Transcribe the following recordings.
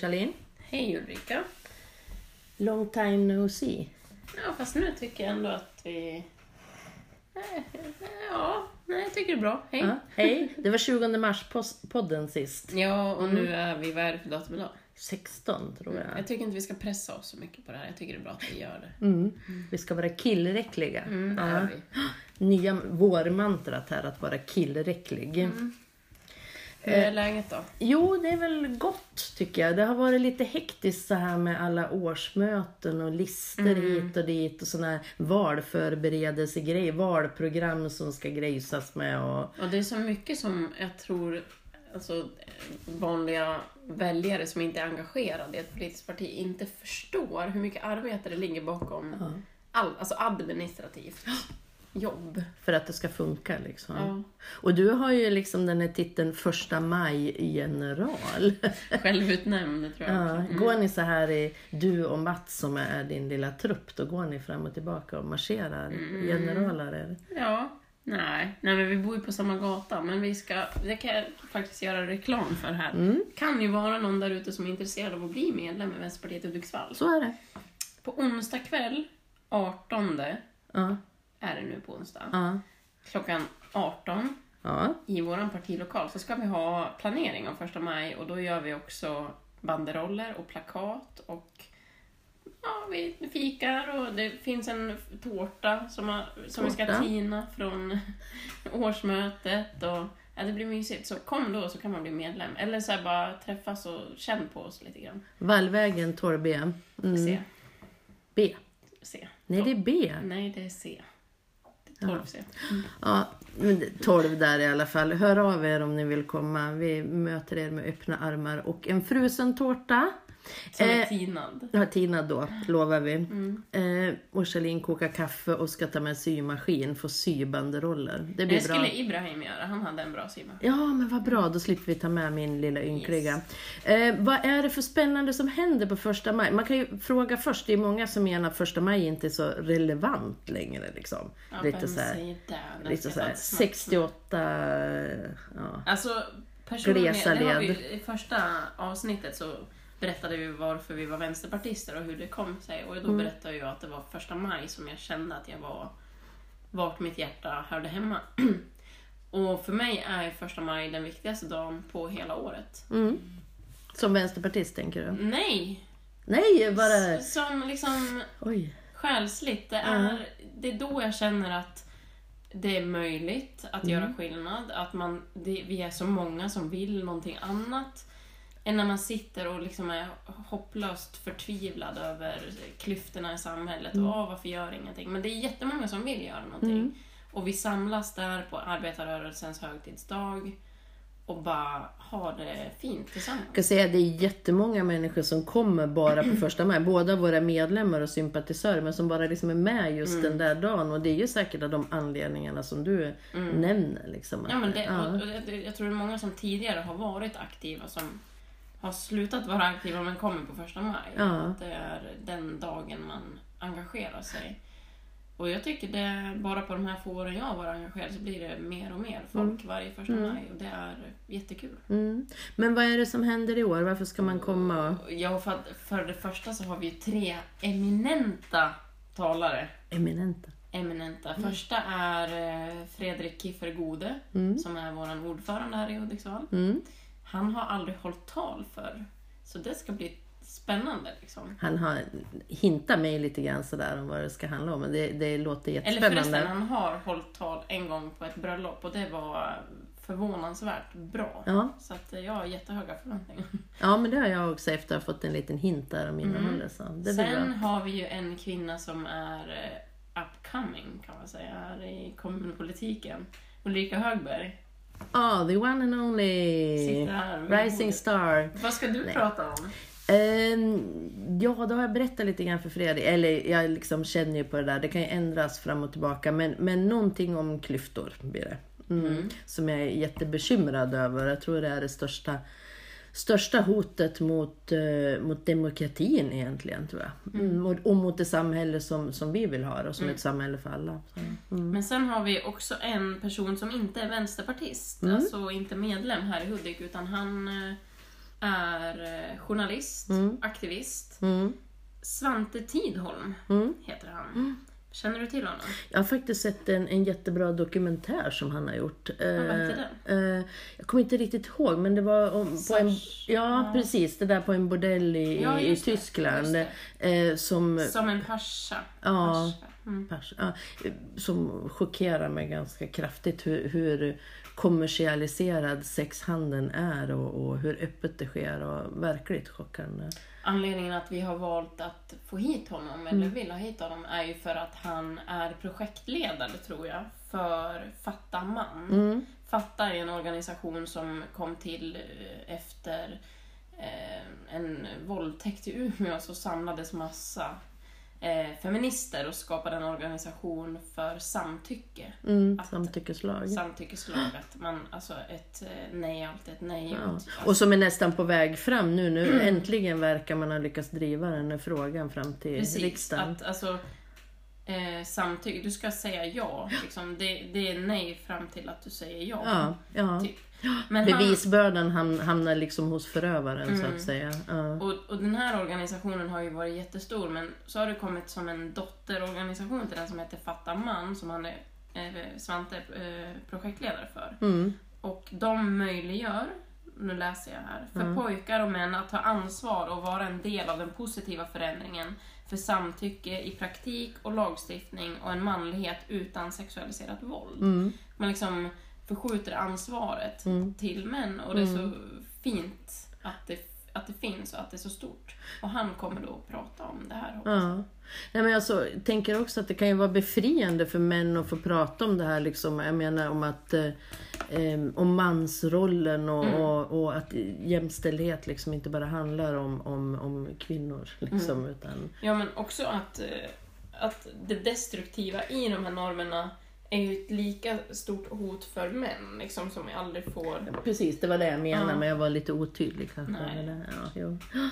Charlene. Hej Ulrika. Long time no see. Ja, fast nu tycker jag ändå att vi... Eh, Ja, nej, jag tycker det är bra. Hej. Ja, hej. Det var 20 mars-podden sist. Ja, och nu är vi, vad är det för datum idag? 16 tror jag. Jag tycker inte vi ska pressa oss så mycket på det här. Jag tycker det är bra att vi gör det. Mm. Vi ska vara killräckliga. Mm, det Ja. är vi. Nya vårmantrat här, att vara killräcklig. Mm. Hur är läget då? Jo, det är väl gott tycker jag. Det har varit lite hektiskt så här med alla årsmöten och listor hit och dit och såna här valförberedelsegrejer, valprogram som ska grejsas med och... Och det är så mycket som jag tror alltså, vanliga väljare som inte är engagerade i ett politiskt parti inte förstår hur mycket arbete det ligger bakom Ja. all, alltså administrativt jobb. För att det ska funka liksom. Ja. Och du har ju liksom den här titeln första maj-general. Självutnämnd tror jag. Ja. Mm. Går ni så här i, du och Mats som är din lilla trupp, då går ni fram och tillbaka och marscherar Mm. generaler? eller? Ja, nej. nej, men vi bor ju på samma gata. Men vi ska, det kan jag faktiskt göra reklam för här. Mm. kan ju vara någon där ute som är intresserad av att bli medlem i Vänsterpartiet Hudiksvall. Så är det. På onsdag kväll, 18 Ja, är det nu på onsdag, ja, klockan 18 ja. i vår partilokal så ska vi ha planering av första maj och då gör vi också banderoller och plakat och ja, vi fikar och det finns en tårta som, har, som vi ska tina från årsmötet och ja, det blir mysigt. Så kom då så kan man bli medlem. Eller så bara träffas och känn på oss lite grann. Vallvägen 12B. Mm. C. B. C. Nej, det är B. Nej, det är C. 12C. Ja, men det- 12 där i alla fall. Hör av er om ni vill komma. Vi möter er med öppna armar och en frusen tårta. Som är Eh, tinad. Ja, Tina då, lovar vi. Mm. Eh, och Charlene kokar kaffe och ska ta med symaskin för sy banderoller. Det blir Det bra. skulle Ibrahim göra. Han hade en bra simma. Ja, men vad bra. Då slipper vi ta med min lilla ynkliga. Eh, vad är det för spännande som händer på första maj? Man kan ju fråga först. Det är många som menar att första maj inte är så relevant längre. Liksom. Ja, lite så här, lite så här vara snabbt. 68... Ja. Alltså, personligen, det har vi, i första avsnittet så berättade vi varför vi var vänsterpartister och hur det kom sig. Och då Mm. berättade jag att det var första maj som jag kände att jag var vart mitt hjärta hörde hemma. och för mig är första maj den viktigaste dagen på hela året. Mm. Som vänsterpartist tänker du? Nej! Nej, bara... S- Som liksom Oj. själsligt. Det är, det är då jag känner att det är möjligt att Mm. göra skillnad. Att man, det, vi är så många som vill någonting annat. Än när man sitter och liksom är hopplöst förtvivlad över klyftorna i samhället. Mm. Och "Åh, varför gör ingenting? Men det är jättemånga som vill göra någonting. Mm. Och vi samlas där på arbetarrörelsens högtidsdag och bara har det fint tillsammans. Jag kan säga att det är jättemånga människor som kommer bara på första maj. Båda våra medlemmar och sympatisörer men som bara liksom är med just Mm. den där dagen. Och det är ju säkert av de anledningarna som du nämner. Liksom, Mm. Ja, men det, Ja. och, och jag tror det är många som tidigare har varit aktiva som har slutat vara aktiva men kommer på första maj. Ja. Det är den dagen man engagerar sig. Och jag tycker det, bara på de här få åren jag har varit engagerad så blir det mer och mer folk varje första maj och det är jättekul. Mm. Men vad är det som händer i år? Varför ska man komma? Och... Ja, för, att, för det första så har vi ju tre eminenta talare. Eminenta. Eminenta. Första är eh, Fredrik Kiffer Gode som är vår ordförande här i Hudiksvall. Mm. Han har aldrig hållit tal för Så det ska bli spännande liksom. Han har hintat mig lite grann sådär om vad det ska handla om. Men det, det låter Eller jättespännande. förresten, han har hållit tal en gång på ett bröllop och det var förvånansvärt bra. Ja. Så att jag har jättehöga förväntningar. ja, men det har jag också efter att ha fått en liten hint där om innehållet. Så det blir Sen bra. har vi ju en kvinna som är eh, upcoming kan man säga här i kommunpolitiken. Ulrika Högberg. Ah, the one and only. Rising star. Vad ska du prata om? Ehm, ja, då har jag berättat lite grann för Fredrik. Eller jag liksom känner ju på det där. Det kan ju ändras fram och tillbaka. Men, men någonting om klyftor blir det. Mm. Som jag är jättebekymrad över. Jag tror det är det största, största hotet mot, eh, mot demokratin egentligen. tror jag. Mm. Och, och mot det samhälle som, som vi vill ha och som ett samhälle för alla. Så, mm. Men sen har vi också en person som inte är vänsterpartist, Mm. alltså inte medlem här i Hudik, utan han eh, är eh, journalist, Mm. aktivist. Mm. Svante Tidholm Mm. heter han. Känner du till honom? Jag har faktiskt sett en, en jättebra dokumentär som han har gjort. vad heter Eh, eh, jag kommer inte riktigt ihåg men det var om, på en, ja, precis, det där på en bordell i, Ja, i det, Tyskland. just Eh, som, Som en pascha. Ja. Mm. ja, som chockerar mig ganska kraftigt hur, hur kommersialiserad sexhandeln är och, och hur öppet det sker och verkligt chockerande. Anledningen att vi har valt att få hit honom, eller vill ha hit honom, är ju för att han är projektledare, tror jag, för Fatta man. Mm. Fatta är en organisation som kom till eh, efter eh, en våldtäkt i Umeå så samlades massa eh, feminister och skapade en organisation för samtycke. Mm, Att- samtyckeslag. Samtyckeslag, att man, alltså ett eh, nej är alltid ett nej. Ja. Och, Och som är nästan på väg fram nu. Nu äntligen verkar man ha lyckats driva den här frågan fram till Precis, riksdagen. att alltså eh, samtycke, du ska säga ja. Liksom, det, det är nej fram till att du säger ja. Ja, ja. Typ. Men Bevisbördan ham- hamnar liksom hos förövaren så Mm. att säga. Ja. och, och den här organisationen har ju varit jättestor men så har det kommit som en dotterorganisation till den som heter Fatta man som han är eh, Svante eh, projektledare för. Mm. Och de möjliggör, nu läser jag här, för Mm. pojkar och män att ta ansvar och vara en del av den positiva förändringen för samtycke i praktik och lagstiftning och en manlighet utan sexualiserat våld. Mm. Man liksom förskjuter ansvaret Mm. till män och det är så fint att det, att det finns och att det är så stort. Och han kommer då att prata om det här hoppas jag. Ja. Nej, men alltså, jag tänker också att det kan ju vara befriande för män att få prata om det här. Liksom, jag menar om att eh, om mansrollen och, Mm. och, och att jämställdhet liksom inte bara handlar om, om, om kvinnor. Liksom, Mm. utan, Ja, men också att, eh, att det destruktiva i de här normerna är ju ett lika stort hot för män, liksom, som vi aldrig får... precis, det var det jag menade Ja. men jag var lite otydlig kanske. Nej. Ja.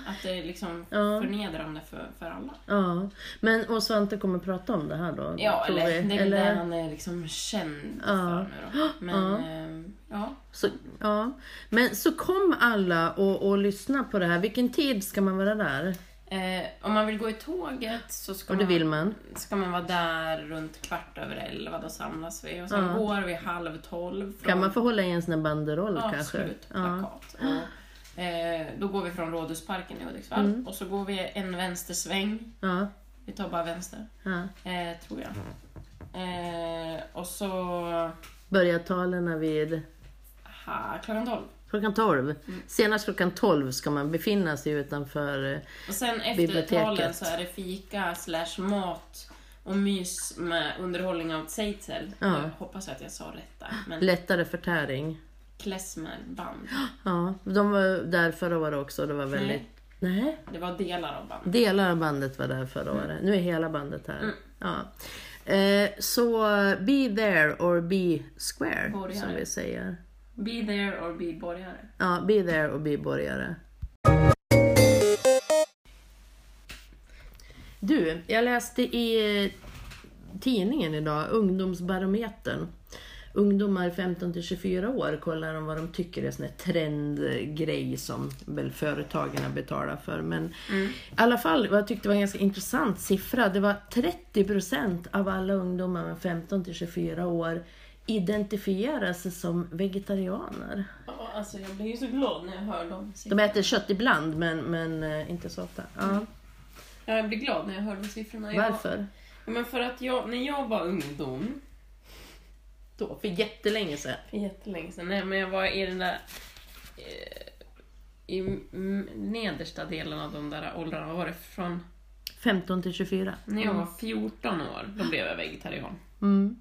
Att det är liksom Ja. förnedrande för, för alla. ja. Men och Svante kommer prata om det här då? Ja, eller vi? det är väl det han är liksom känd Ja. för nu då. Men, Ja. eh, ja. Så, ja. Men så kom alla och, och lyssna på det här. Vilken tid ska man vara där? Eh, om man vill gå i tåget så ska, Och det man, vill man. ska man vara där runt kvart över elva, då samlas vi. Och sen Ja. går vi halv tolv. Från, Kan man få hålla i en sån här banderoll ja, kanske? Ja. plakat. Och, eh, då går vi från Rådhusparken i Hudiksvall Mm. och så går vi en vänstersväng. Ja. Vi tar bara vänster, eh, tror jag. Eh, och så Börjar talen vid ha, klockan tolv. Klockan 12. Mm. Senast klockan 12 ska man befinna sig utanför. eh, Och sen efter Biblioteket. talen så är det fika slash mat och mys med underhållning av Zeitzel. Ja. Jag hoppas att jag sa rätt där. Men Lättare förtäring. klezmerband. Ja, de var där förra året också. Det var väldigt... Nej. Det var delar av band. Delar av bandet var där förra året. Nu är hela bandet här. Mm. Ja. Eh, så be there or be square, Borgare. som vi säger. Be there or be borgare. Ja, be there och be borgare. Du, jag läste i eh, tidningen idag, Ungdomsbarometern. Ungdomar 15 till 24 år kollar de vad de tycker är sån här trendgrej som väl företagen betalar för. Men Mm. i alla fall, vad jag tyckte var en ganska intressant siffra. Det var 30% av alla ungdomar med 15 till 24 år identifierar sig som vegetarianer. Ja, alltså jag blir ju så glad när jag hör dem. De äter kött ibland men, men eh, inte så ofta. Ja. Ja, jag blir glad när jag hör de siffrorna. Jag, Varför? Ja, men för att jag, när jag var ungdom, Då? För jättelänge sedan. för jättelänge sedan, nej, men jag var i den där eh, i nedersta delen av de där åldrarna, vad var det? Från 15 till 24. när jag var 14 år, då blev jag vegetarian. Mm.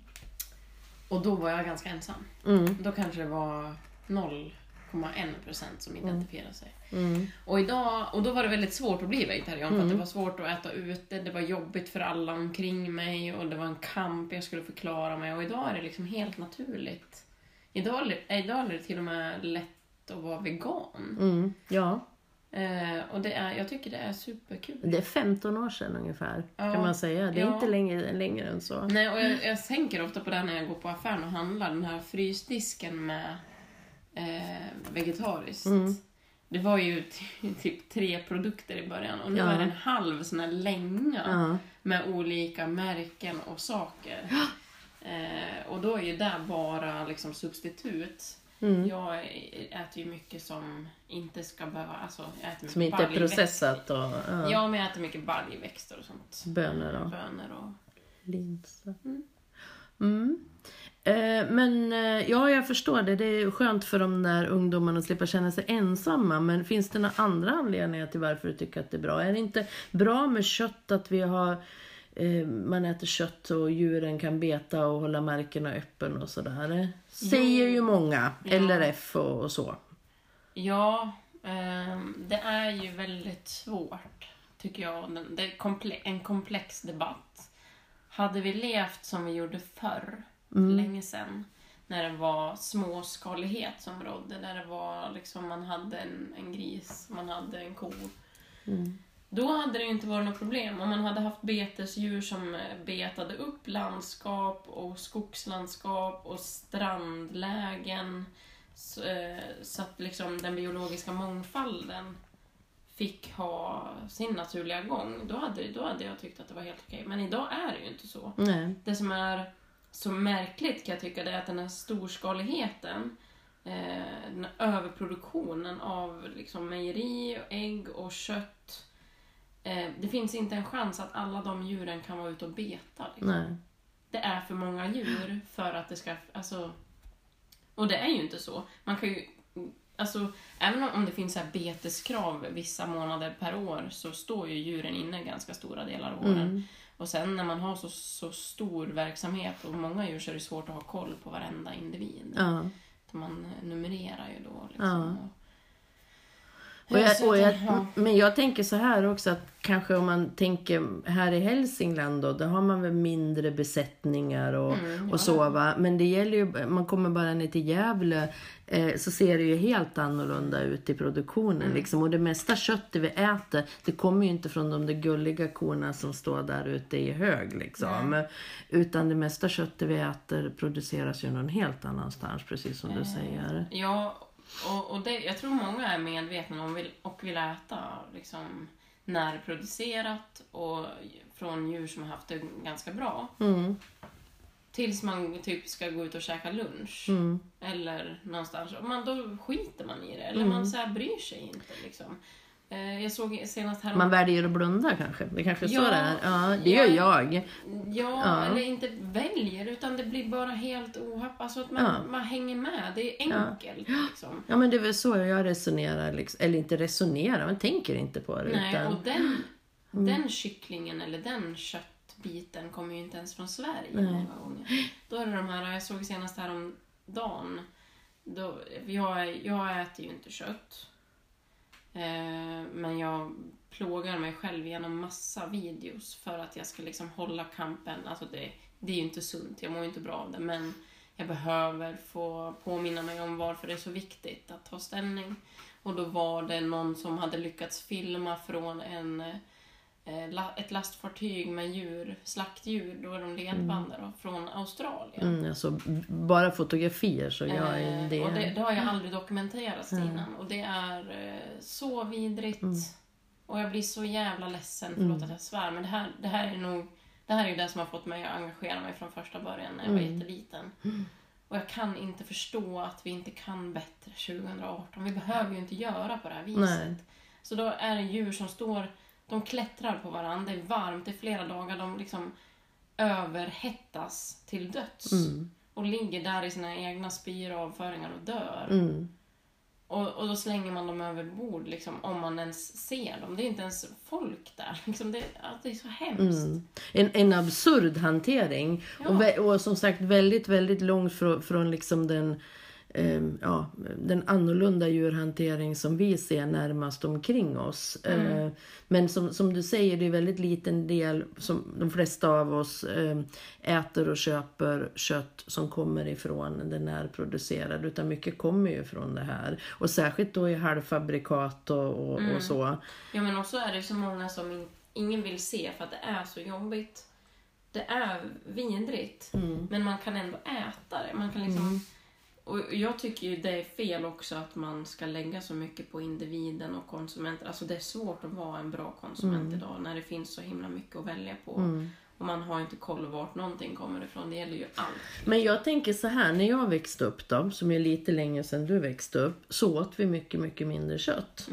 Och då var jag ganska ensam. Mm. Då kanske det var 0,1 procent som identifierade sig. Mm. Och, idag, och då var det väldigt svårt att bli vegetarian för att Mm. det var svårt att äta ute, det var jobbigt för alla omkring mig och det var en kamp, jag skulle förklara mig och idag är det liksom helt naturligt. Idag, idag är det till och med lätt att vara vegan. Mm. Ja, Eh, och det är, jag tycker det är superkul. det är 15 år sedan ungefär Ja. kan man säga. Det är Ja. inte längre, längre än så. Nej, och jag, jag tänker ofta på det när jag går på affären och handlar, den här frysdisken med eh, vegetariskt. Mm. det var ju ty- typ tre produkter i början och nu Ja. är det en halv sån här länga Ja. med olika märken och saker. Eh, och då är ju det bara liksom substitut. Mm. Jag äter ju mycket som inte ska behöva... Alltså, jag äter Som inte är processat och ja. Ja, men jag äter mycket baljväxter och sånt. bönor och Bönor och... linser. Mm. Eh, men eh, ja, jag förstår det. Det är skönt för de där ungdomarna att slippa känna sig ensamma. Men finns det några andra anledningar till varför du tycker att det är bra? Är det inte bra med kött att vi har man äter kött och djuren kan beta och hålla markerna öppen och sådär. Säger ju många, Ja. LRF och, och så. Ja, ehm, det är ju väldigt svårt, tycker jag. Det är komple- en komplex debatt. Hade vi levt som vi gjorde förr, för länge sedan, när det var småskalighet som rådde, där det var liksom, man hade en, en gris, man hade en ko. Då hade det ju inte varit något problem. Om man hade haft betesdjur som eh, betade upp landskap och skogslandskap och strandlägen så, eh, så att liksom den biologiska mångfalden fick ha sin naturliga gång. Då hade, då hade jag tyckt att det var helt okej. Men idag är det ju inte så. Nej. Det som är så märkligt kan jag tycka det är att den här storskaligheten, eh, den här överproduktionen av liksom mejeri, och ägg och kött. Eh, det finns inte en chans att alla de djuren kan vara ute och beta. Liksom. Det är för många djur för att det ska... Alltså, och det är ju inte så. Man kan ju... Alltså, även om- det finns så här beteskrav vissa månader per år så står ju djuren inne ganska stora delar av åren. Mm. Och sen när man har så, så stor verksamhet och många djur så är det svårt att ha koll på varenda individ. Ja. Man numrerar ju då. Liksom. Ja. Och jag, Så och jag, ja. men jag tänker så här också att kanske om man tänker här i Hälsingland då, då har man väl mindre besättningar och, Mm, och så va. Men det gäller ju, man kommer bara ner till Gävle eh, så ser det ju helt annorlunda ut i produktionen Mm. liksom. Och det mesta köttet vi äter, det kommer ju inte från de där gulliga korna som står där ute i hög liksom. Utan det mesta köttet vi äter produceras ju någon helt annanstans, precis som du säger. Ja, och, och det, jag tror många är medvetna om vill, och vill äta liksom, närproducerat och från djur som har haft det ganska bra. Mm, Tills man typ ska gå ut och käka lunch. mm, Eller någonstans. Och Man, då skiter man i det. Eller man så här bryr sig inte. Liksom. Eh, jag såg senast här Man väljer att blunda kanske. Det kanske är så Ja, det är. Ja, det ja. gör jag. Ja, Ja. eller inte väljer, utan det blir bara helt ohapp. Alltså att man, Ja. man hänger med. Det är enkelt. Liksom. Ja men det är väl så jag resonerar. Liksom. Eller inte resonerar, men tänker inte på det. Nej, utan, och den, den kycklingen eller den köttbiten kommer ju inte ens från Sverige många gånger. Då är det de här, jag såg senast här om dagen. Då, jag, jag äter ju inte kött. Eh, men jag plågar mig själv genom massa videos för att jag ska liksom hålla kampen. Alltså det, det är ju inte sunt, jag mår ju inte bra av det. Men jag behöver få påminna mig om varför det är så viktigt att ta ställning. Och då var det någon som hade lyckats filma från en, eh, ett lastfartyg med djur, slaktdjur, då är de ledband då, från Australien. mm, alltså, bara fotografier så jag är Eh, det. Och det, det har jag aldrig dokumenterat innan. Och det är eh, så vidrigt. Mm. Och jag blir så jävla ledsen, förlåt att jag svär, men det här, det här är nog det här är ju det som har fått mig att engagera mig från första början när jag var Mm. jätteliten. Och jag kan inte förstå att vi inte kan bättre 2018. Vi behöver ju inte göra på det här viset. Nej. Så då är det djur som står, de klättrar på varandra, det är varmt, det är flera dagar, de liksom överhettas till döds. Mm. Och ligger där i sina egna spyor och avföringar och dör. Mm. Och, och då slänger man dem över bord, liksom, om man ens ser dem. Det är inte ens folk där. Liksom, det, ja, det är så hemskt. Mm. En, en absurd hantering. Ja. Och, och som sagt väldigt, väldigt långt från, från liksom den, ja, den annorlunda djurhantering som vi ser närmast omkring oss. Mm. Eh, men som, som du säger, det är väldigt liten del som de flesta av oss eh, äter och köper kött som kommer ifrån det närproducerade. Utan mycket kommer ju från det här. Och särskilt då i halvfabrikat och, och, Mm. och så. Ja, men också är det så många som in, ingen vill se för att det är så jobbigt. Det är vidrigt, Mm. men man kan ändå äta det. Man kan liksom... Och jag tycker ju det är fel också att man ska lägga så mycket på individen och konsumenten. Alltså det är svårt att vara en bra konsument idag när det finns så himla mycket att välja på. Och man har inte koll vart någonting kommer ifrån. Det gäller ju allt. Men jag tänker så här, när jag växte upp då, som är lite längre sedan du växte upp, så åt vi mycket, mycket mindre kött.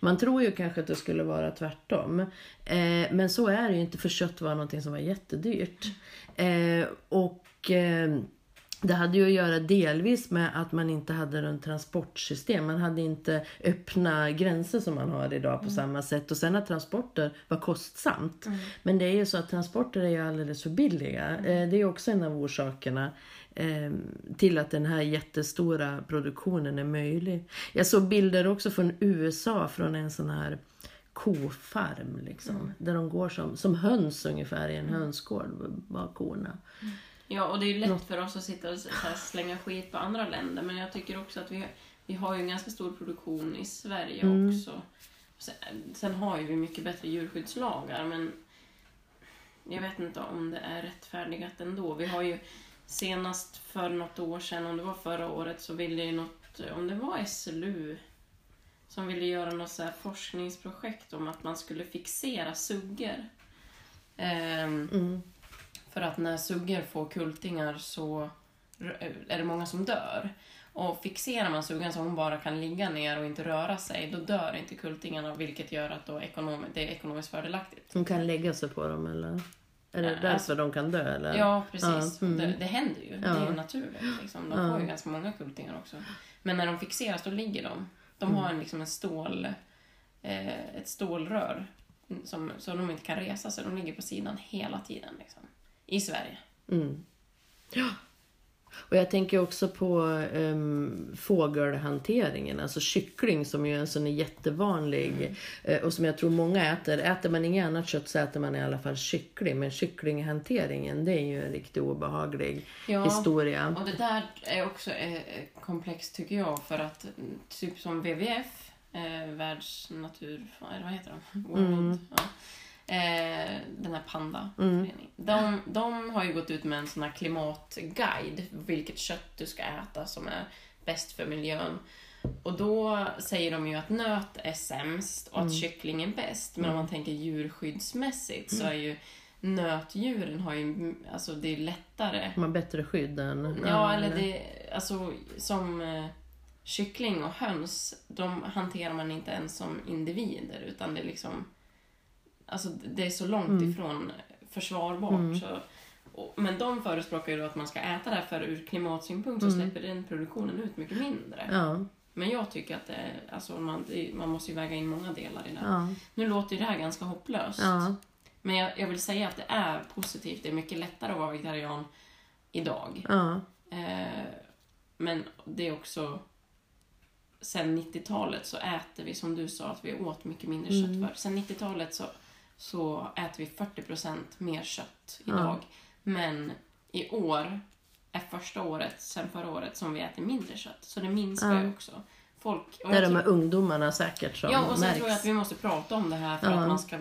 Man tror ju kanske att det skulle vara tvärtom. Eh, men så är det ju inte, för kött var någonting som var jättedyrt. Eh, och eh, det hade ju att göra delvis med att man inte hade en transportsystem. Man hade inte öppna gränser som man har idag på samma sätt. Och sen att transporter var kostsamt. Men det är ju så att transporter är ju alldeles för billiga. Eh, det är också en av orsakerna eh, till att den här jättestora produktionen är möjlig. Jag såg bilder också från USA från en sån här kofarm liksom. Där de går som, som höns ungefär i en hönsgård var korna. Ja, och det är ju lätt för oss att sitta och slänga skit på andra länder. Men jag tycker också att vi, vi har ju en ganska stor produktion i Sverige också. Sen, sen har ju vi mycket bättre djurskyddslagar, men jag vet inte om det är rättfärdigat ändå. Vi har ju senast för något år sedan, om det var förra året, så ville ju något, om det var SLU, som ville göra något så forskningsprojekt om att man skulle fixera suggor. Ehm, För att när suggor får kultingar så är det många som dör. Och fixerar man suggan så hon bara kan ligga ner och inte röra sig, då dör inte kultingarna vilket gör att då ekonom- det är ekonomiskt fördelaktigt. De kan lägga sig på dem eller? Är det Ja, därför alltså- de kan dö eller? Ja, precis. Ja, mm. det, det händer ju. Det är Ja. ju naturligt. Liksom. De får ju ganska många kultingar också. Men när de fixeras, då ligger de. De har en, liksom en stål, eh, ett stålrör som, så de inte kan resa sig. De ligger på sidan hela tiden. Liksom. I Sverige. Mm. Ja. Och jag tänker också på um, fågelhanteringen, alltså kyckling som ju är en sån jättevanlig eh, och som jag tror många äter. Äter man inget annat kött så äter man i alla fall kyckling. Men kycklinghanteringen det är ju en riktigt obehaglig Ja, historia. Och det där är också eh, komplext tycker jag för att mm, typ som WWF, eh, Världsnatur... Eller vad heter de? World, ja. Eh, den här Panda-föreningen. De, de har ju gått ut med en sån här klimatguide, vilket kött du ska äta som är bäst för miljön. Och då säger de ju att nöt är sämst och att kyckling är bäst. Men om man tänker djurskyddsmässigt så är ju nötdjuren har ju, alltså det är lättare De har bättre skydd än... Ja, eller det, alltså som eh, kyckling och höns, de hanterar man inte ens som individer utan det är liksom, alltså det är så långt ifrån försvarbart. Så, och, men de förespråkar ju då att man ska äta det här för ur klimatsynpunkt så släpper den produktionen ut mycket mindre. Ja, Men jag tycker att det, alltså man, man måste ju väga in många delar i det. ja, Nu låter ju det här ganska hopplöst. ja. Men jag, jag vill säga att det är positivt. Det är mycket lättare att vara vegetarian idag. ja. Eh, men det är också... Sen 90-talet så äter vi, som du sa, att vi åt mycket mindre kött förr. Sen 90-talet så, så äter vi 40% mer kött idag. Men i år är första året, sen förra året, som vi äter mindre kött. Så det minskar ju också. Folk, Det är de tror- här ungdomarna säkert som Ja, och sen märks. tror jag att vi måste prata om det här för Ja. att man ska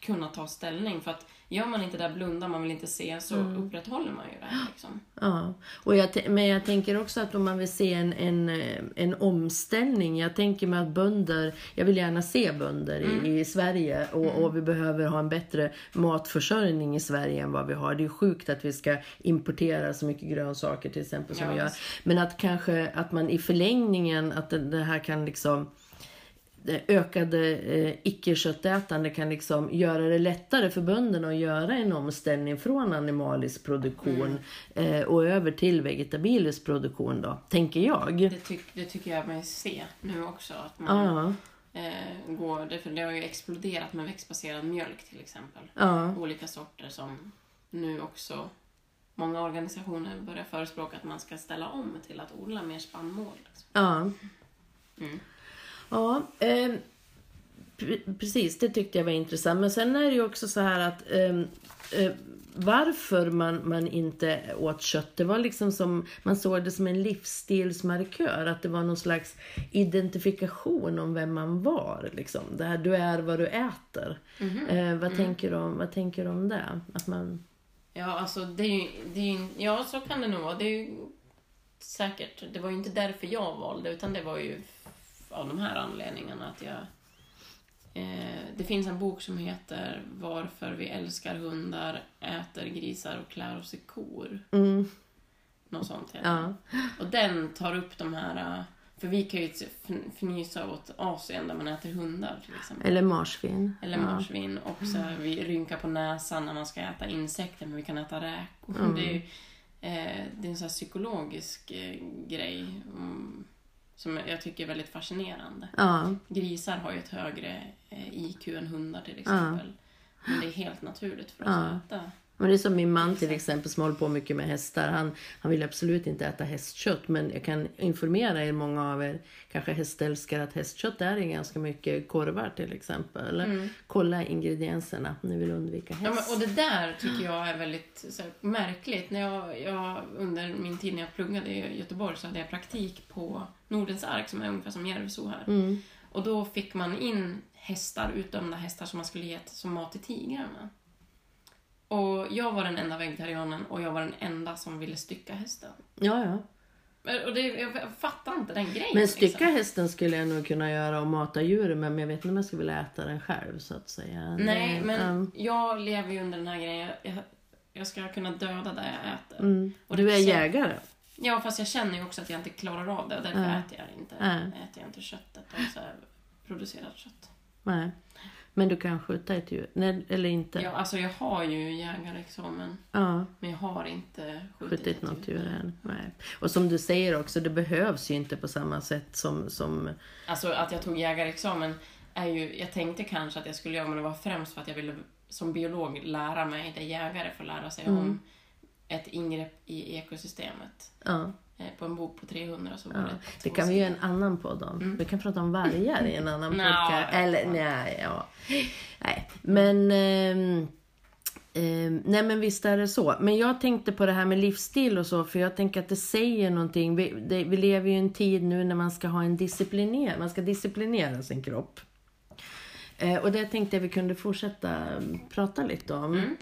kunna ta ställning. För att gör man inte det, där, blundar man vill inte se, så Mm. upprätthåller man ju det här. Liksom. Ja, och jag, men jag tänker också att om man vill se en, en, eh, en omställning. Jag tänker mig att bönder, jag vill gärna se bönder i, i Sverige och, och vi behöver ha en bättre matförsörjning i Sverige än vad vi har. Det är sjukt att vi ska importera så mycket grönsaker till exempel som Ja, vi gör. Men att kanske att man i förlängningen, att det, det här kan liksom ökade eh, icke-köttätande kan liksom göra det lättare för bönderna att göra en omställning från animalisk produktion eh, och över till vegetabilisk produktion då, tänker jag. Det, tyck, det tycker jag mig se nu också. Att man Ja, eh, går, det, för det har ju exploderat med växtbaserad mjölk till exempel. ja, Olika sorter som nu också många organisationer börjar förespråka att man ska ställa om till att odla mer spannmål. Liksom. ja. Mm. Ja, eh, pre- precis. Det tyckte jag var intressant. Men sen är det ju också så här att ehm, eh, varför man, man inte åt kött, det var liksom som, man såg det som en livsstilsmarkör. Att det var någon slags identifikation om vem man var. Liksom. Det här, du är vad du äter. Eh, vad, tänker du om, vad tänker du om det? Att man, Ja, alltså det är ju, det är ju, ja så kan det nog vara. Det är ju säkert. Det var ju inte därför jag valde, utan det var ju av de här anledningarna att jag... Eh, det finns en bok som heter Varför vi älskar hundar, äter grisar och klär oss i kor. Mm. Något sånt heter Ja. Och den tar upp de här... eh, För vi kan ju fn- fnysa åt Asien där man äter hundar till exempel. Eller marsvin. Eller ja. marsvin. Och så här, vi rynkar på näsan när man ska äta insekter, men vi kan äta räkor. Mm. Det, är, ju, eh, det är en sån psykologisk eh, grej mm, som jag tycker är väldigt fascinerande. Ja. Grisar har ju ett högre eh, IQ än hundar till exempel. Men det är helt naturligt för oss Ja. att äta. Men det är som min man till exempel som håller på mycket med hästar. Han, han vill absolut inte äta hästkött men jag kan informera er, många av er kanske hästälskare, att hästkött är ganska mycket korvar till exempel. Kolla ingredienserna om ni vill undvika häst. Mm. Ja, men, och det där tycker jag är väldigt så här, märkligt. När jag, jag, under min tid när jag pluggade i Göteborg så hade jag praktik på Nordens Ark som är ungefär som Järvsö här. Mm. Och då fick man in hästar, utdömda hästar som man skulle ge som mat till tigrarna. Och jag var den enda vegetarianen och jag var den enda som ville stycka hästen. Ja, ja. Och det, jag fattar inte den grejen. Men stycka liksom. hästen skulle jag nog kunna göra och mata djuren men jag vet inte om jag skulle vilja äta den själv så att säga. Nej, men um, jag lever ju under den här grejen. Jag, jag ska kunna döda det jag äter. mm. Och Du är känns- jägare. Ja, fast jag känner ju också att jag inte klarar av det och därför Nej. äter jag inte. Nej. Äter jag inte köttet och så producerat kött. Nej. Men du kan skjuta ett djur? Nej, eller inte? Ja, alltså jag har ju jägarexamen, Ja. men jag har inte skjutit, skjutit ett något djur än. Nej. Och som du säger också, det behövs ju inte på samma sätt som... som Alltså att jag tog jägarexamen är ju, jag tänkte kanske att jag skulle göra men det var främst för att jag ville som biolog lära mig det jägare får lära sig Mm. om ett ingrepp i ekosystemet. ja, Eh, På en bok på 300 så var ja. det Det kan vi göra en annan podd om. Vi kan prata om vargar i en annan podcast. Eller nej, ja. Nej, men... ehm, ehm, nej men visst är det så. Men jag tänkte på det här med livsstil och så, för jag tänker att det säger någonting. Vi, det, vi lever ju i en tid nu när man ska ha en discipliner, man ska disciplinera sin kropp. Eh, och det tänkte jag vi kunde fortsätta mm, prata lite om. Mm.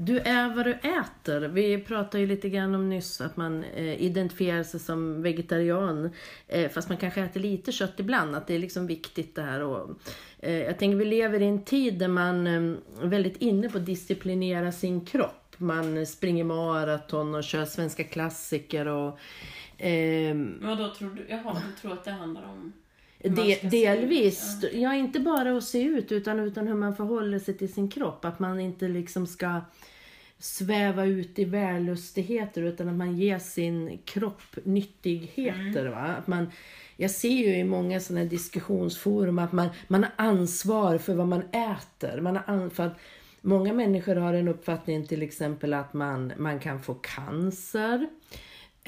Du är vad du äter. Vi pratade ju lite grann om nyss att man eh, identifierar sig som vegetarian. Eh, fast man kanske äter lite kött ibland. Att det är liksom viktigt det här. Och, eh, jag tänker vi lever i en tid där man eh, är väldigt inne på att disciplinera sin kropp. Man springer maraton och kör svenska klassiker. Och, ehm, Vadå, tror du? Jaha, du tror att det handlar om... De, delvis. ut, Ja. inte bara att se ut utan, utan hur man förhåller sig till sin kropp. Att man inte liksom ska sväva ut i vällustigheter utan att man ger sin kropp nyttigheter. Va? Att man, jag ser ju i många sådana diskussionsforum att man, man har ansvar för vad man äter. Man har an, för att många människor har en uppfattning till exempel att man, man kan få cancer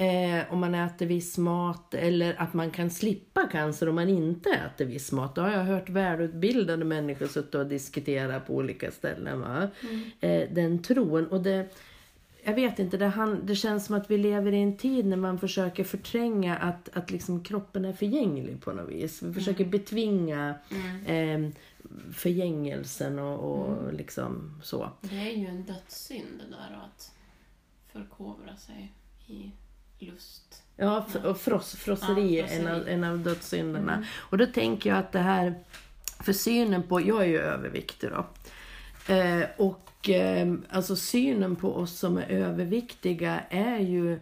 eh, om man äter viss mat eller att man kan slippa cancer om man inte äter viss mat. Då har jag hört välutbildade människor sitta och diskutera på olika ställen. Va? Eh, den tron. Och det, jag vet inte, det, han, det känns som att vi lever i en tid när man försöker förtränga att, att liksom kroppen är förgänglig på något vis. Vi försöker betvinga eh, förgängelsen och, och liksom så. Det är ju en dödssynd det där att förkovra sig i lust. Ja, och fross, frosseri Ja, en av, en av dödssynderna. Och då tänker jag att det här, för synen på, jag är ju överviktig då. Eh, och eh, alltså synen på oss som är överviktiga är ju,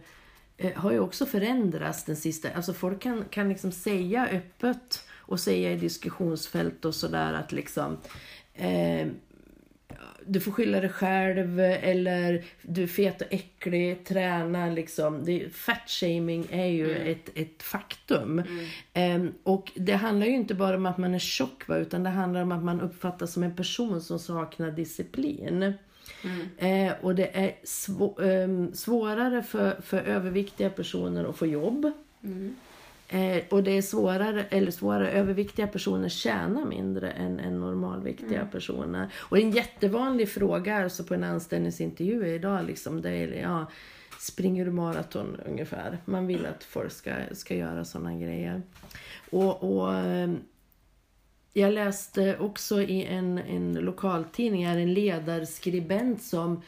eh, har ju också förändrats den sista, alltså folk kan, kan liksom säga öppet och säga i diskussionsfält och sådär att liksom eh, du får skylla dig själv eller du är fet och äcklig, träna liksom. Det, fat shaming är ju ett, ett faktum. Ehm, och det handlar ju inte bara om att man är tjock va, utan det handlar om att man uppfattas som en person som saknar disciplin. Eh, och det är svå, ehm, svårare för, för överviktiga personer att få jobb. Eh, och det är svårare, eller svårare, överviktiga personer tjänar mindre än, än normalviktiga personer. Och en jättevanlig fråga alltså på en anställningsintervju idag. Liksom, det är, ja, springer du maraton ungefär? Man vill att folk ska, ska göra sådana grejer. Och, och ehm, jag läste också i en, en lokaltidning en ledarskribent som,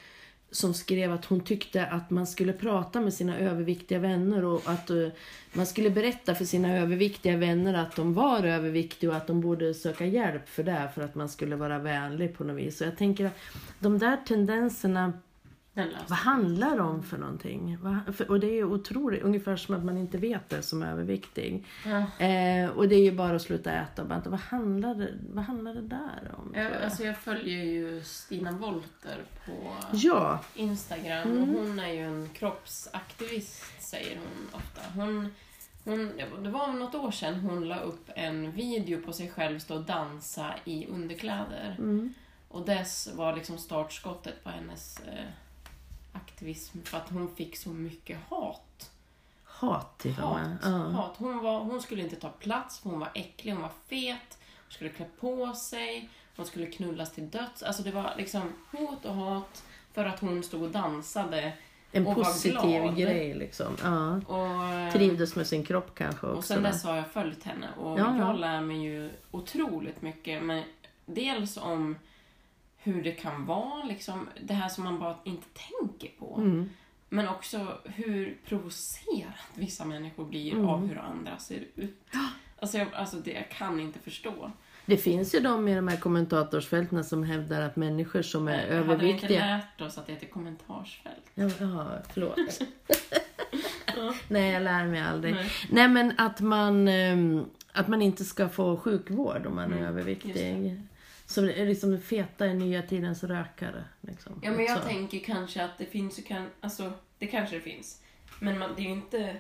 som skrev att hon tyckte att man skulle prata med sina överviktiga vänner och att uh, man skulle berätta för sina överviktiga vänner att de var överviktiga och att de borde söka hjälp för det för att man skulle vara vänlig på något vis. Så jag tänker att de där tendenserna den vad handlar det om för någonting? Och det är otroligt, ungefär som att man inte vet det som överviktig. Ja. Eh, och det är ju bara att sluta äta och bara, vad handlar det, vad handlar det där om? Jag, jag? alltså jag följer ju Stina Wolter på Ja, Instagram Mm. och hon är ju en kroppsaktivist säger hon ofta. Hon, hon, det var något år sedan hon la upp en video på sig själv stå och dansa i underkläder. mm. Och dess var liksom startskottet på hennes eh, aktivism för att hon fick så mycket hat. hat till Hat. Ja. hat. Hon, var, hon skulle inte ta plats, hon var äcklig, hon var fet, hon skulle klä på sig, hon skulle knullas till döds. Alltså det var liksom hot och hat för att hon stod och dansade. En Och positiv grej liksom. Ja. Och, eh, Trivdes med sin kropp kanske också. och sen dess har jag följt henne och ja. jag lär mig ju otroligt mycket. Men dels om hur det kan vara, liksom, det här som man bara inte tänker på. Mm. Men också hur provocerat vissa människor blir Mm. av hur andra ser ut. Alltså, jag, alltså det, jag kan inte förstå. Det finns ju de i de här kommentatorsfälten som hävdar att människor som är Jag hade inte överviktiga... lärt oss att det heter kommentarsfält. Ja, ja, förlåt. Nej, jag lär mig aldrig. Nej. Nej, men att man, ehm, att man inte ska få sjukvård om man är Mm, överviktig. Det är liksom feta i nya tidens rökare. Liksom. Ja, men jag Så. tänker kanske att det finns ju kan, alltså det kanske det finns. Men man, det är ju inte,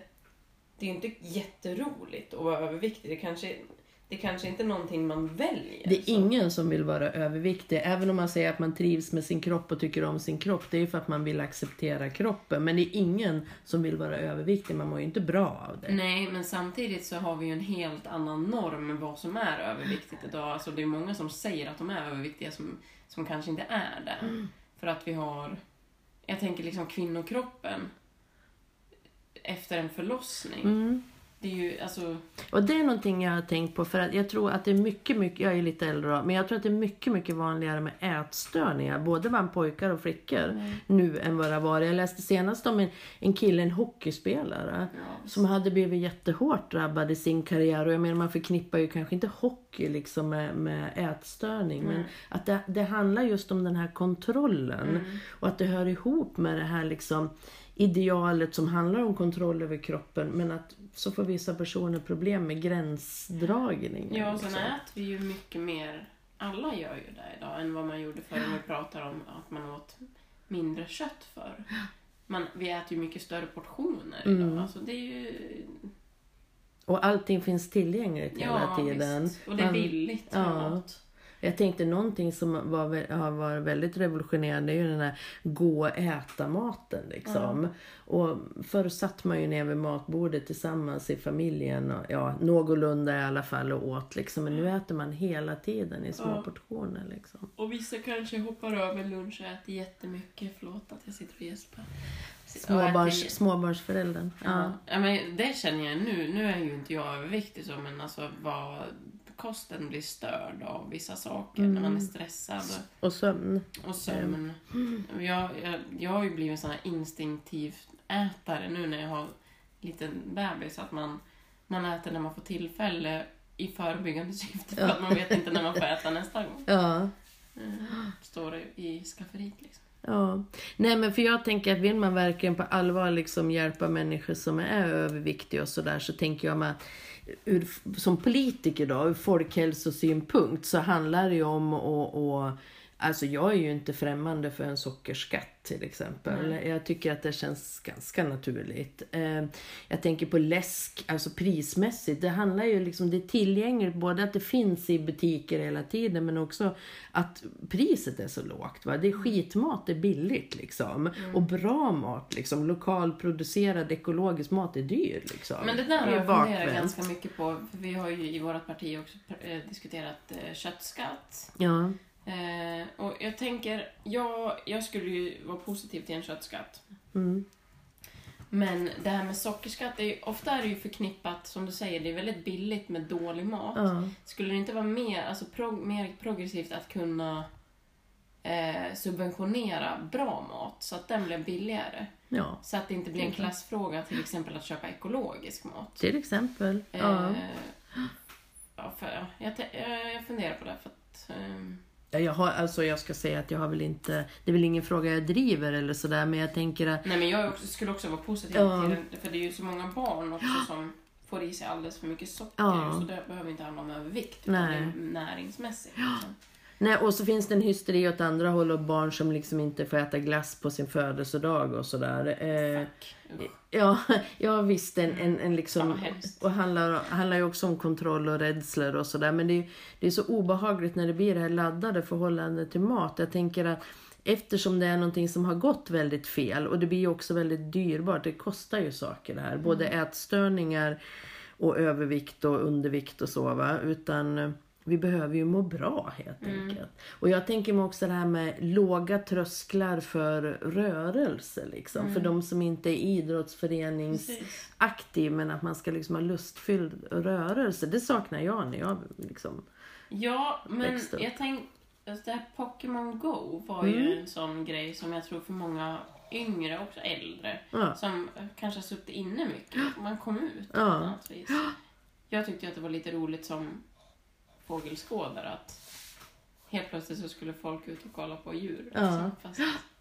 det är inte jätteroligt att vara överviktig. Det kanske, det kanske inte är någonting man väljer. Det är så. ingen som vill vara överviktig. Även om man säger att man trivs med sin kropp och tycker om sin kropp. Det är ju för att man vill acceptera kroppen. Men det är ingen som vill vara överviktig. Man mår ju inte bra av det. Nej, men samtidigt så har vi ju en helt annan norm med vad som är överviktigt idag. Alltså det är många som säger att de är överviktiga som, som kanske inte är det. För att vi har, jag tänker liksom kvinnokroppen efter en förlossning. Mm. Det är ju alltså, Och det är någonting jag har tänkt på för att jag tror att det är mycket, mycket, jag är lite äldre då, men jag tror att det är mycket, mycket vanligare med ätstörningar, både bland pojkar och flickor nu än vad det har varit. Jag läste senast om en, en kille, en hockeyspelare, ja, som hade blivit jättehårt drabbad i sin karriär och jag menar man förknippar ju kanske inte hockey liksom med, med ätstörning men Nej. att det, det handlar just om den här kontrollen Mm. och att det hör ihop med det här liksom idealet som handlar om kontroll över kroppen men att så får vissa personer problem med gränsdragning. Ja, och sen äter vi ju mycket mer, alla gör ju det idag, än vad man gjorde förr när vi pratar om att man åt mindre kött förr. Man, vi äter ju mycket större portioner idag. Mm. Alltså det är ju... Och allting finns tillgängligt hela Ja, tiden. visst. Och det är billigt Ja. Jag tänkte någonting som var, har varit väldigt revolutionerande, är ju den här gå och äta maten liksom. Och förr satt man ju ner vid matbordet tillsammans i familjen, och, ja, någorlunda i alla fall och åt liksom. Men nu äter man hela tiden i små Ja. portioner liksom. Och vissa kanske hoppar över lunch och äter jättemycket. Förlåt att jag sitter och gäspar. Småbarns, småbarnsföräldern. Ja. ja, men det känner jag nu. Nu är ju inte jag överviktig så, men alltså vad kosten blir störd av vissa saker när man är stressad Och sömn. och, sömn. Jag, jag, jag har ju blivit en sån här instinktiv ätare nu när jag har en liten bebis. Att man, man äter när man får tillfälle i förebyggande syfte för Ja. att man vet inte när man får äta nästa gång. Ja. Mm. Står det i skafferiet liksom. Ja, nej men för jag tänker att vill man verkligen på allvar liksom hjälpa människor som är överviktiga och sådär så tänker jag att ur, som politiker då, ur folkhälsosynpunkt så handlar det ju om att Alltså jag är ju inte främmande för en sockerskatt till exempel. Jag tycker att det känns ganska naturligt. Eh, jag tänker på läsk, alltså prismässigt. Det handlar ju liksom, det är tillgängligt både att det finns i butiker hela tiden men också att priset är så lågt. Va? Det är skitmat, det är billigt liksom. Och bra mat liksom. Lokalproducerad ekologisk mat är dyr liksom. Men det där har jag funderat ganska mycket på. Vi har ju i vårt parti också eh, diskuterat eh, köttskatt. Ja. Eh, och jag tänker, jag, jag skulle ju vara positiv till en köttskatt. Mm. Men det här med sockerskatt, är, ofta är det ju förknippat, som du säger, det är väldigt billigt med dålig mat. Ja. Skulle det inte vara mer, alltså prog, mer progressivt att kunna eh, subventionera bra mat så att den blev billigare? ja, Så att det inte blir en klassfråga till exempel att köpa ekologisk mat. till exempel. Eh, ja, för, ja, jag, te- jag, jag funderar på det för att... Ja, Jag, har, alltså jag ska säga att jag har väl inte, det är väl ingen fråga jag driver eller sådär men jag tänker att Nej men jag också, skulle också vara positiv Ja. till det, för det är ju så många barn också som får i sig alldeles för mycket socker. Ja. Så det behöver inte handla om övervikt, utan Nej. det är näringsmässigt. Liksom. Nej, och så finns det en hysteri åt andra håll och barn som liksom inte får äta glass på sin födelsedag och sådär. Eh, ja, ja visst, en, en, en liksom... Och handlar, handlar ju också om kontroll och rädslor och sådär. Men det är, det är så obehagligt när det blir det här laddade förhållandet till mat. Jag tänker att eftersom det är någonting som har gått väldigt fel och det blir ju också väldigt dyrbart. Det kostar ju saker det här. Både ätstörningar och övervikt och undervikt och så va. Utan eh, vi behöver ju må bra helt enkelt. Och jag tänker mig också det här med låga trösklar för rörelse liksom. För de som inte är idrottsföreningsaktiv men att man ska liksom ha lustfylld rörelse. Det saknar jag när jag liksom... Ja, men upp. jag tänkte... Alltså det här Pokémon Go var ju en sån grej som jag tror för många yngre, också äldre, Ja. som kanske har suttit inne mycket. Man kom ut på Ja. annat vis. Jag tyckte att det var lite roligt som fågelskådare att helt plötsligt så skulle folk ut och kolla på djur. Ja. Alltså, fast,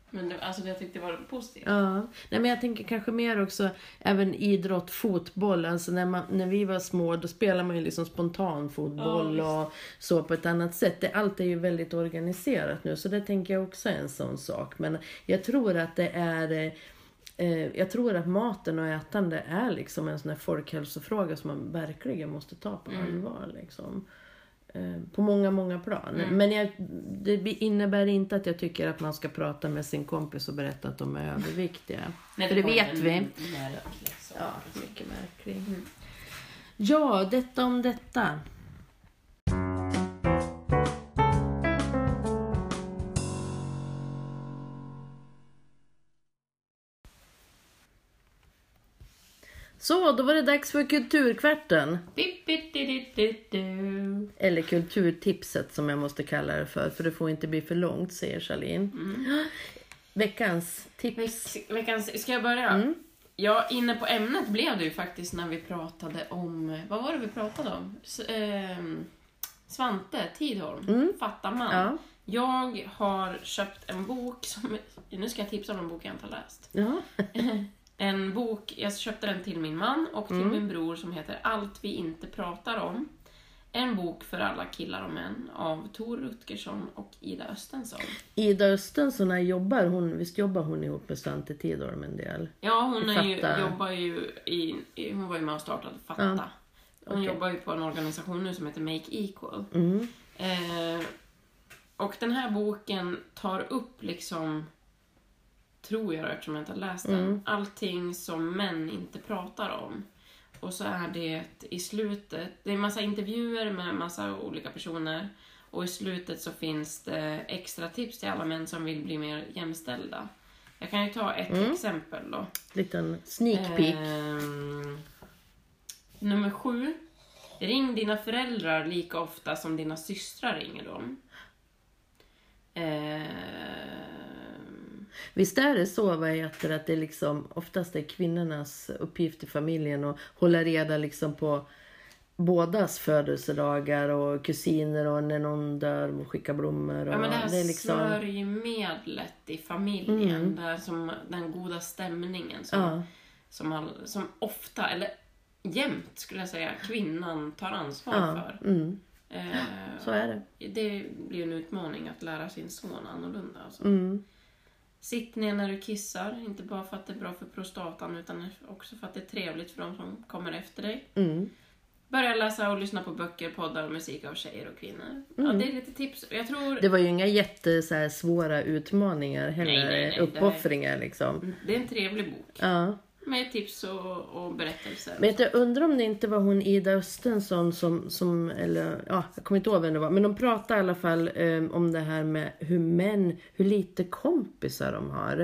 men det, alltså jag tyckte det var positivt. Ja, Nej, men jag tänker kanske mer också även idrott, fotboll. Alltså när, man, när vi var små då spelade man ju liksom spontan fotboll Ja, och så på ett annat sätt. Det, allt är ju väldigt organiserat nu så det tänker jag också är en sån sak. Men jag tror att det är eh, jag tror att maten och ätande är liksom en sån här folkhälsofråga som man verkligen måste ta på allvar. Liksom. Eh, På många, många plan. Men jag, det innebär inte att jag tycker att man ska prata med sin kompis och berätta att de är överviktiga. Nej, För det vet vi. märklig sak. Ja, mycket märklig. Ja, detta om detta. Så, då var det dags för Kulturkvarten. Eller Kulturtipset som jag måste kalla det för, för det får inte bli för långt, säger Charlene. Veckans tips. Veck- Veckans, ska jag börja? Mm. Ja, inne på ämnet blev det ju faktiskt när vi pratade om, vad var det vi pratade om? S- ehm, Svante Tidholm, Fatta man. Mm. Ja. Jag har köpt en bok som, nu ska jag tipsa om en bok jag inte har läst. Ja. En bok, jag köpte den till min man och till Mm. min bror som heter Allt vi inte pratar om. En bok för alla killar och män av Tor Rutgersson och Ida Östensson. Ida Östensson, jobbar hon, visst jobbar hon ihop med Svante Tidholm en del? Ja, hon är ju, jobbar ju i, hon var ju med och startade Fatta. Hon okej. jobbar ju på en organisation nu som heter Make Equal. Mm. Eh, och den här boken tar upp liksom, tror jag eftersom jag inte har läst den, allting som män inte pratar om. Och så är det i slutet, det är en massa intervjuer med massa olika personer. Och i slutet så finns det extra tips till alla män som vill bli mer jämställda. Jag kan ju ta ett exempel då. Liten sneak peek. Ehm, nummer sju. Ring dina föräldrar lika ofta som dina systrar ringer dem. Ehm, Visst är det så vad det, att det liksom oftast är kvinnornas uppgift i familjen att hålla reda liksom på bådas födelsedagar och kusiner och när någon dör och skicka blommor. Och ja, men det här det är liksom, Mm. smörjmedlet i familjen, det här som, den goda stämningen som, ja, som, all, som ofta, eller jämt skulle jag säga, kvinnan tar ansvar ja, för. mm, Ehm, så är det. det blir en utmaning att lära sin son annorlunda. Alltså. Mm, Sitt ner när du kissar, inte bara för att det är bra för prostatan utan också för att det är trevligt för de som kommer efter dig. mm. Börja läsa och lyssna på böcker, poddar och musik av tjejer och kvinnor. Ja, det är lite tips. Jag tror... Det var ju inga jätte så här, svåra utmaningar heller, Nej, nej, nej, det- uppoffringar liksom. Det är en trevlig bok. Ja. Med tips och, och berättelser. Vet jag undrar om det inte var hon Ida Östensson som, som eller ja, jag kommer inte ihåg vem det var. Men de pratade i alla fall eh, om det här med hur män, hur lite kompisar de har.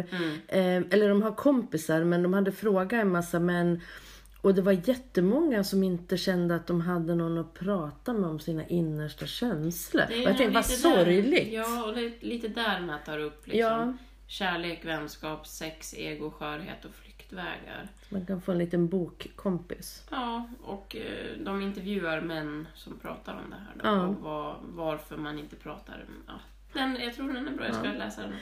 Eh, eller de har kompisar men de hade frågat en massa män. Och det var jättemånga som inte kände att de hade någon att prata med om sina innersta känslor. Det Och är jag tänkte, vad sorgligt. Ja, och lite, lite där man tar upp liksom. Ja. Kärlek, vänskap, sex, ego, skörhet och flyktvägar. Man kan få en liten bokkompis. Ja, och eh, de intervjuar män som pratar om det här då, Ja. och var, varför man inte pratar. Ja. Den, jag tror den är bra, jag ska läsa den.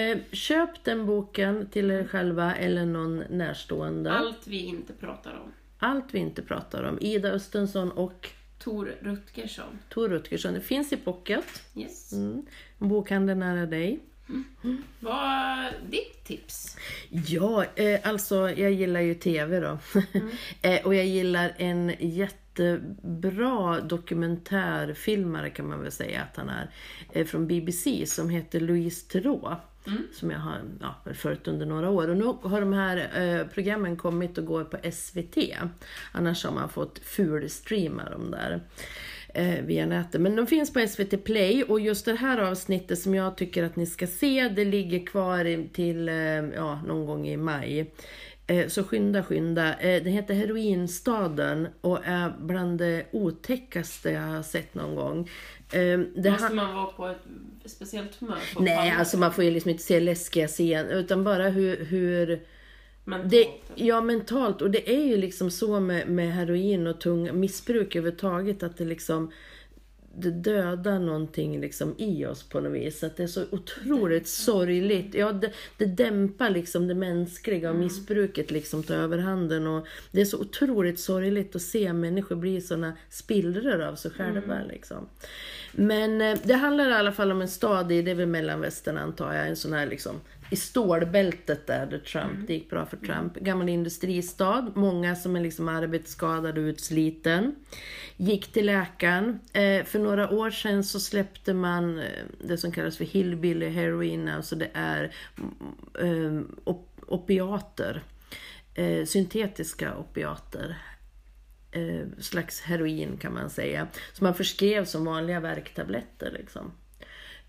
Eh, köp den boken till er själva eller någon närstående. Allt vi inte pratar om. Allt vi inte pratar om. Ida Östensson och Tor Rutgersson. Tor Rutgersson. Det finns i pocket. Yes. Mm. Bokhandeln nära dig. Vad är ditt tips? Ja, eh, alltså jag gillar ju TV då. eh, och jag gillar en jättebra dokumentärfilmare kan man väl säga att han är. Eh, från BBC som heter Louise Theroux. Som jag har ja, följt under några år. Och nu har de här eh, programmen kommit och går på SVT. Annars har man fått fulstreama dem där via nätet. Men de finns på SVT Play och just det här avsnittet som jag tycker att ni ska se, det ligger kvar till eh, ja, någon gång i maj. Eh, Så skynda, skynda. Eh, Den heter Heroinstaden och är bland det otäckaste jag har sett någon gång. Eh, Det Måste ha- man vara på ett speciellt humör? På Nej, alltså man får ju liksom inte se läskiga scener utan bara hur, hur Mentalt. det, ja, mentalt. Och det är ju liksom så med, med heroin och tung missbruk överhuvudtaget att det liksom det dödar någonting liksom i oss på något vis. Att det är så otroligt sorgligt. Ja, det, det dämpar liksom det mänskliga och missbruket liksom tar överhanden. Och det är så otroligt sorgligt att se människor bli såna spillror av sig själva. Liksom. Men eh, det handlar i alla fall om en stad i, det är väl mellanvästern antar jag, en sån här liksom i stålbältet där, där Trump, det gick bra för Trump. Gammal industristad, många som är liksom arbetsskadade och utsliten. Gick till läkaren. Eh, för några år sedan så släppte man eh, det som kallas för hillbilly heroin, alltså det är mm, eh, op- opiater. Eh, syntetiska opiater eh, slags heroin kan man säga. Som man förskrev som vanliga värktabletter liksom.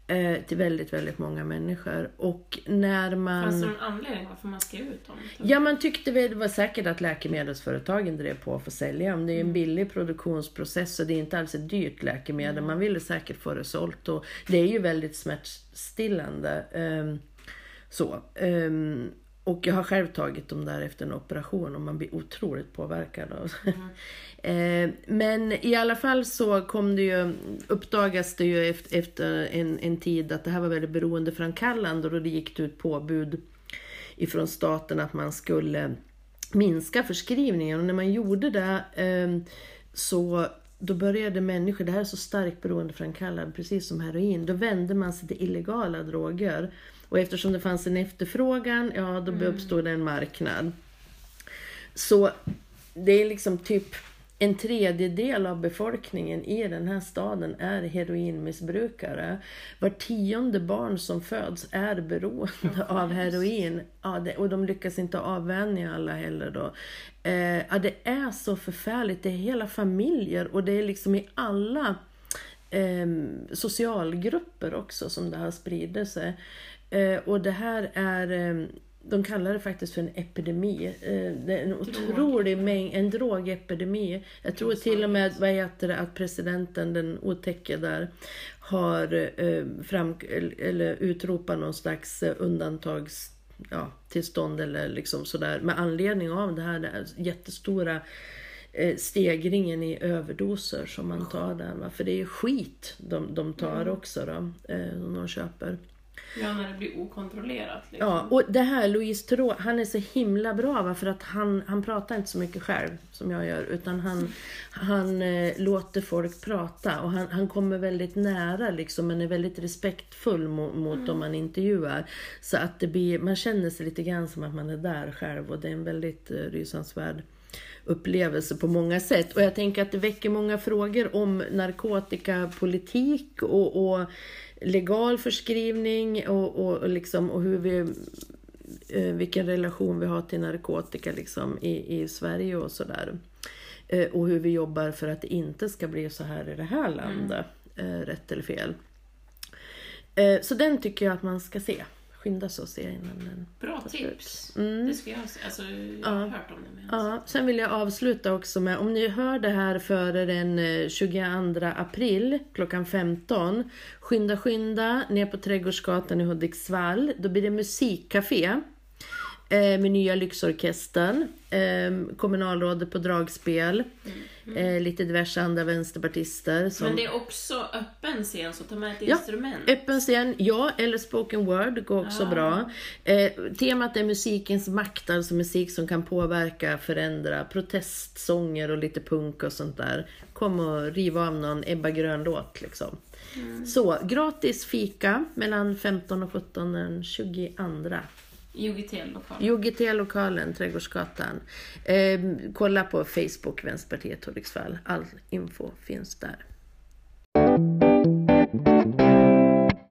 Eh, till väldigt, väldigt många människor. Och när man... Fanns det någon anledning varför man skrev ut dem? Ja, man tyckte väl det var säkert att läkemedelsföretagen drev på för att sälja dem. Det är ju en billig produktionsprocess och det är inte alls ett dyrt läkemedel. Man ville säkert få det sålt och det är ju väldigt smärtstillande. ehm, så. ehm, och jag har själv tagit dem där efter en operation och man blir otroligt påverkad av Eh, Men i alla fall så kom det ju, uppdagas det ju efter, efter en, en tid att det här var väldigt beroendeframkallande och det gick det ut påbud ifrån staten att man skulle minska förskrivningen. Och när man gjorde det eh, så då började människor, det här är så starkt beroendeframkallande, precis som heroin, då vände man sig till illegala droger. Och eftersom det fanns en efterfrågan, ja då uppstod det en marknad. Så det är liksom typ en tredjedel av befolkningen i den här staden är heroinmissbrukare. Var tionde barn som föds är beroende av heroin. Ja, det, och de lyckas inte avvänja alla heller då. Eh, ja, det är så förfärligt. Det är hela familjer och det är liksom i alla eh, socialgrupper också som det här sprider sig. Eh, och det här är eh, de kallar det faktiskt för en epidemi. Eh, Det är en otrolig mängd, en drogepidemi. Jag tror till och med vad heter det, att presidenten, den otäcke där, har eh, fram, eller utropat någon slags undantags ja, tillstånd eller liksom sådär med anledning av det här, det jättestora stegringen i överdoser som man tar där. För det är skit de, de tar också då, som de köper. Ja, när det blir okontrollerat. Liksom. Ja, och det här Louise Theroux, han är så himla bra va? för att han, han pratar inte så mycket själv som jag gör utan han, han eh, låter folk prata och han, han kommer väldigt nära liksom men är väldigt respektfull mot, mot dem man intervjuar. Så att det blir, man känner sig lite grann som att man är där själv och det är en väldigt eh, rysansvärd upplevelse på många sätt. Och jag tänker att det väcker många frågor om narkotikapolitik och, och legal förskrivning och, och, och, liksom, och hur vi eh, vilken relation vi har till narkotika liksom, i, i Sverige och sådär. Eh, och hur vi jobbar för att det inte ska bli så här i det här landet. Eh, rätt eller fel. Så den tycker jag att man ska se. Skynda sig att se innan den Bra tips. Mm. Det ska jag se. Alltså, jag har hört om det. Men Ja, sen vill jag avsluta också med, om ni hör det här före den eh, 22 april klockan 15, skynda skynda ner på Trädgårdsgatan i Hudiksvall. Då blir det musikcafé eh, med nya Lyxorkestern, eh, kommunalrådet på dragspel, eh, lite diverse andra vänsterpartister. Som... Men det är också öppen scen, så ta med ett Ja, instrument. Öppen scen, ja, eller spoken word går också Ah. bra. Eh, temat är musikens makt, alltså musik som kan påverka, förändra, protestsånger och lite punk och sånt där. Kom och riva av någon Ebba Grön-låt liksom. Så, gratis fika mellan 15 och 17 den 22. IOGT-lokalen. IOGT-lokalen, Trädgårdsgatan. Eh, kolla på Facebook, Vänsterpartiet Hudiksvall. All info finns där.